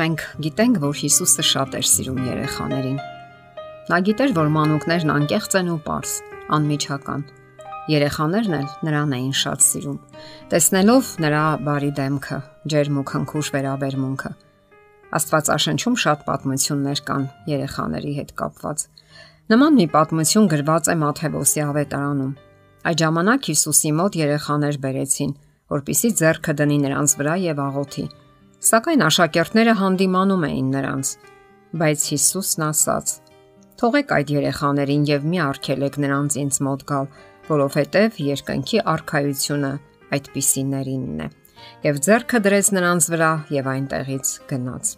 Մենք գիտենք, որ Հիսուսը շատ էր սիրում երեխաներին։ Նա գիտեր, որ մանուկներն անկեղծ են ու པարս, անմիջական։ Երեխաներն էլ նրան էին շատ սիրում։ Տեսնելով նրա բարի դեմքը, ջերմ ու քնքուշ վերաբերմունքը, Աստվածաշնչում շատ պատմություններ կան երեխաների հետ կապված։ Նման մի պատմություն գրված է Մաթեոսի ավետարանում։ Այդ ժամանակ Հիսուսի մոտ երեխաներ բերեցին, որpիսի ձեռքը դնի նրանց վրա եւ աղոթի։ Սակայն աշակերտները հանդիմանում էին նրանց, բայց Հիսուսն ասաց. Թողեք այդ երեխաներին եւ մի արգելեք նրանց ինձ մոտ գալ, որովհետեւ երկնքի արխայությունը այդպիսիներինն է։ Եվ ձեռքը դրեց նրանց վրա եւ այնտեղից գնաց։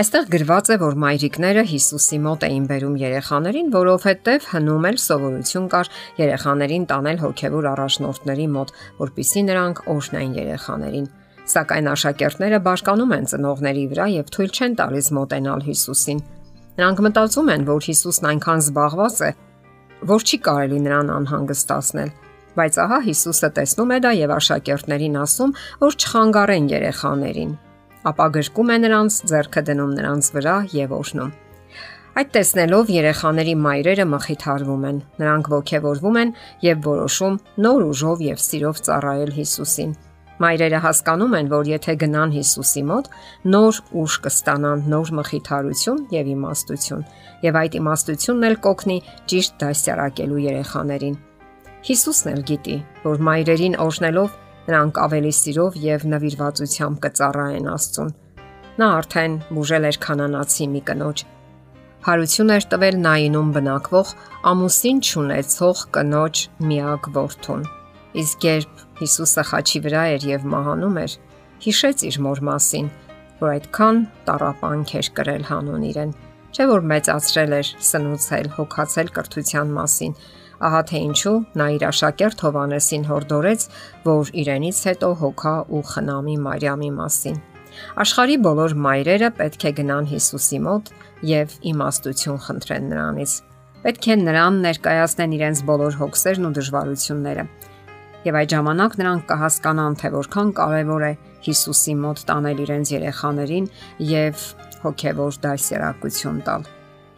Այստեղ գրված է, որ մայրիկները Հիսուսի մոտ էին բերում երեխաներին, որովհետև հնում էլ սովորություն կար երեխաներին տանել հոգևոր առաջնորդների մոտ, որpիսի նրանք օժնային երեխաներին Սակայն աշակերտները բարկանում են ծնողների վրա եւ թույլ չեն տալիս մոտենալ Հիսուսին։ Նրանք մտածում են, որ Հիսուսն այնքան զբաղված է, որ չի կարելի նրան անհանգստացնել։ Բայց ահա Հիսուսը տեսնում է դա եւ աշակերտներին ասում, որ չխանգարեն երեխաներին։ Ապա գրկում է նրանց, ձեռքը դնում նրանց վրա եւ օրհնում։ Այդ տեսնելով երեխաների մայրերը մխիթարվում են։ Նրանք ողքեվորվում են եւ որոշում նոր ուժով եւ սիրով ծառայել Հիսուսին։ Մայրերը հասկանում են, որ եթե գնան Հիսուսի մոտ, նոր ուժ կստանան, նոր մխիթարություն եւ իմաստություն, եւ այդ իմաստությունն էլ կօգնի ճիշտ դասյարակելու երեխաներին։ Հիսուսն էլ գիտի, որ մայրերին օժնելով նրանք ավելի սիրով եւ նվիրվածությամբ կծառայեն Աստծուն։ Նա արդեն բուժել էր կանանացի մի կնոջ։ Հարություն էր տվել նայինում բնակվող ամուսին ճանաչող կնոջ միակ որդուն։ Իսկ երբ Հիսուսը խաչի վրա էր եւ մահանում էր, հիշեց իր մոր մասին, որ այդքան տարապանք էր կրել հանուն իրեն, չէ որ մեծացրել էր, սնուցել, հոգացել կրթության մասին։ Ահա թե ինչու նա իր աշակերտ Հովանեսին հորդորեց, որ իրենից հետո հոգա ու խնամի Մարիամի մասին։ Աշխարի բոլոր մայրերը պետք է գնան Հիսուսի մոտ եւ իմաստություն խնդրեն նրանից։ Պետք է նրան ներկայացնեն իրենց բոլոր հոգսերն ու դժվարությունները եւ այդ ժամանակ նրանք կհասկանան, թե որքան կարեւոր է Հիսուսի մոտ տանել իրենց երեխաներին եւ հոգեվոր դասերակցություն տալ։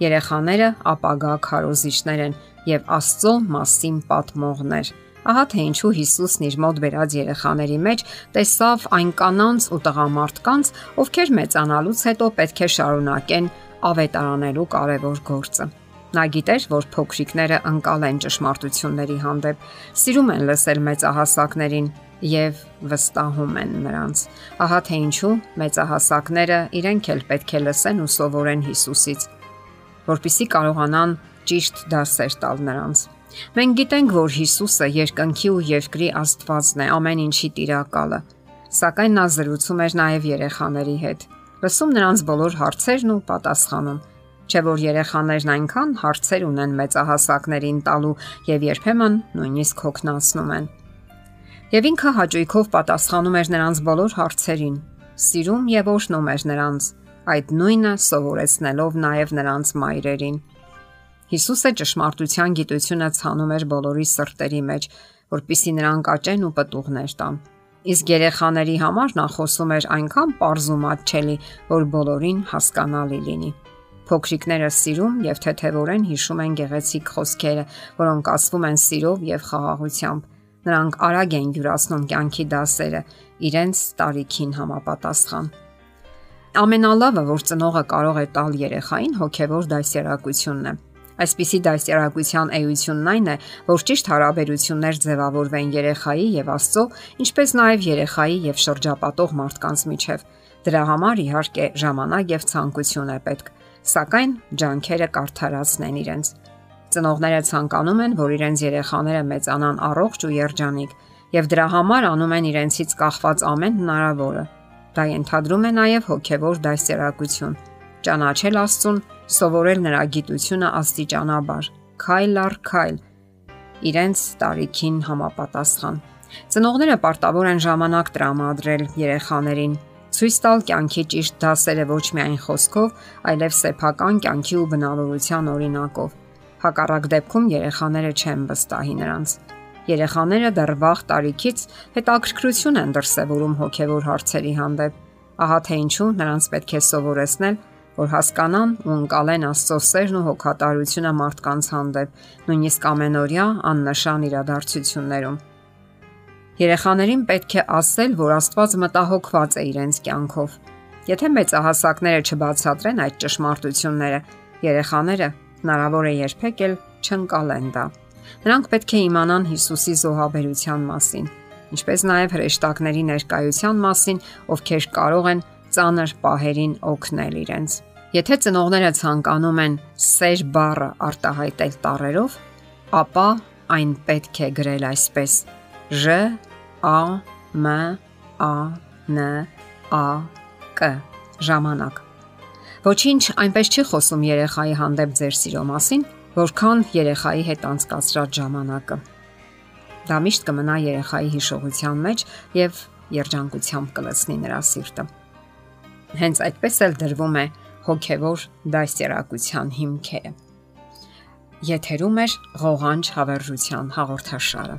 Երեխաները ապագա քարոզիչներ են եւ Աստծո մասին պատմողներ։ Ահա թե ինչու Հիսուսն իր մոտ վերած երեխաների մեջ տեսավ այն կանանց ու տղամարդկանց, ովքեր մեծանալուց հետո պետք է շարունակեն ավետարանելու կարևոր գործը։ Նա գիտեր, որ փոքրիկները անկալ են ճշմարտությունների հանդեպ, սիրում են լսել մեծահասակներին եւ վստահում են նրանց։ Ահա թե ինչու մեծահասակները իրենք էլ պետք է լսեն ու սովորեն Հիսուսից, որpիսի կարողանան ճիշտ դասեր տալ նրանց։ Մենք գիտենք, որ Հիսուսը երկնքի ու երկրի Աստվածն է, ամեն ինչի Տիրակալը։ Սակայն նա զրուցում էր նաև երեխաների հետ, լսում նրանց բոլոր հարցերն ու պատասխանում Չէ որ երեխաներն այնքան հարցեր ունեն մեծահասակներին տալու եւ երբեմն նույնիսկ հոգնածնում են։ Եվ ինքը հաճույքով պատասխանում էր նրանց բոլոր հարցերին, սիրում եւ օշնում էր նրանց, այդ նույնը սովորեցնելով նաեւ նրանց մայրերին։ Հիսուսը ճշմարտության գիտությունը ցանում էր բոլորի սրտերի մեջ, որpիսի նրանք աճեն ու պտուղներ տան։ Իսկ երեխաների համար նա խոսում էր այնքան པարզումատչելի, որ բոլորին հասկանալի լինի։ Փոքրիկները սիրում եւ թեթևորեն հիշում են գեղեցիկ խոսքերը, որոնք ասվում են սիրով եւ խաղաղությամբ։ Նրանք արագ են յուրացնում կյանքի դասերը իրենց տարիքին համապատասխան։ Ամենալավը, որ ծնողը կարող է տալ երեխային, հոգեվոր դասերակցությունն է։ Այսպիսի դասերակցության էությունն այն է, որ ճիշտ հարաբերություններ ձևավորվեն երեխայի եւ Աստծո, ինչպես նաեւ երեխայի եւ շրջապատող մարդկանց միջև։ Դրա համար իհարկե ժամանակ եւ ցանկություն է պետք սակայն ջանքերը կարթարացնեն իրենց։ Ծնողները ցանկանում են, որ իրենց երեխաները մեծանան առողջ ու երջանիկ, եւ դրա համար անում են իրենցից կախված ամեն հնարավորը։ Դա ենթադրում է նաև հոգեվոր դասերակցություն, ճանաչել Աստծուն, սովորել նրա գիտությունը աստիճանաբար, քայլ առ քայլ, իրենց տարիքին համապատասխան։ Ծնողները պարտավոր են ժամանակ տրամադրել երեխաներին ցույց տալ կյանքի ճիշտ դասերը ոչ միայն խոսքով, այլև սեփական կյանքի ու բնավորության օրինակով։ Հակառակ դեպքում երեխաները չեն վստահի նրանց։ Երեխաները դեռ վաղ տարիքից հետաքրքրություն են դրսևորում հոգևոր հարցերի հանդեպ։ Ահա թե ինչու նրանց պետք է սովորեցնել, որ հասկանան ու ընկալեն Աստծո սերն ու հոգատարությունը մարդկանց հանդեպ, նույնիսկ ամենօրյա աննշան իրադարձություններում։ Երեխաներին պետք է ասել, որ Աստված մտահոգված է իրենց կյանքով Եթե մեծահասակները չբացատրեն այդ ճշմարտությունները, երեխաները հնարավոր է երբեք էլ չընկալեն դա։ Նրանք պետք է իմանան Հիսուսի զոհաբերության մասին, ինչպես նաև հրեշտակների ներկայության մասին, ովքեր կարող են ծանր պահերին օգնել իրենց։ Եթե ծնողները ցանկանում են սեր բառը արտահայտել տառերով, ապա այն պետք է գրել այսպես. Ž A M A N A Կ. Ժամանակ։ Ոչինչ այնպես չի խոսում երեխայի հանդեպ ձեր սիրո մասին, որքան երեխայի հետ անցկացրած ժամանակը։ Դա միշտ կմնա երեխայի հիշողության մեջ եւ երջանկությամբ կլցնի նրա սիրտը։ Հենց այդպես էլ դրվում է հոգևոր դաստիարակության հիմքերը։ Եթերում է ղողանջ հավերժության հաղորդաշարը։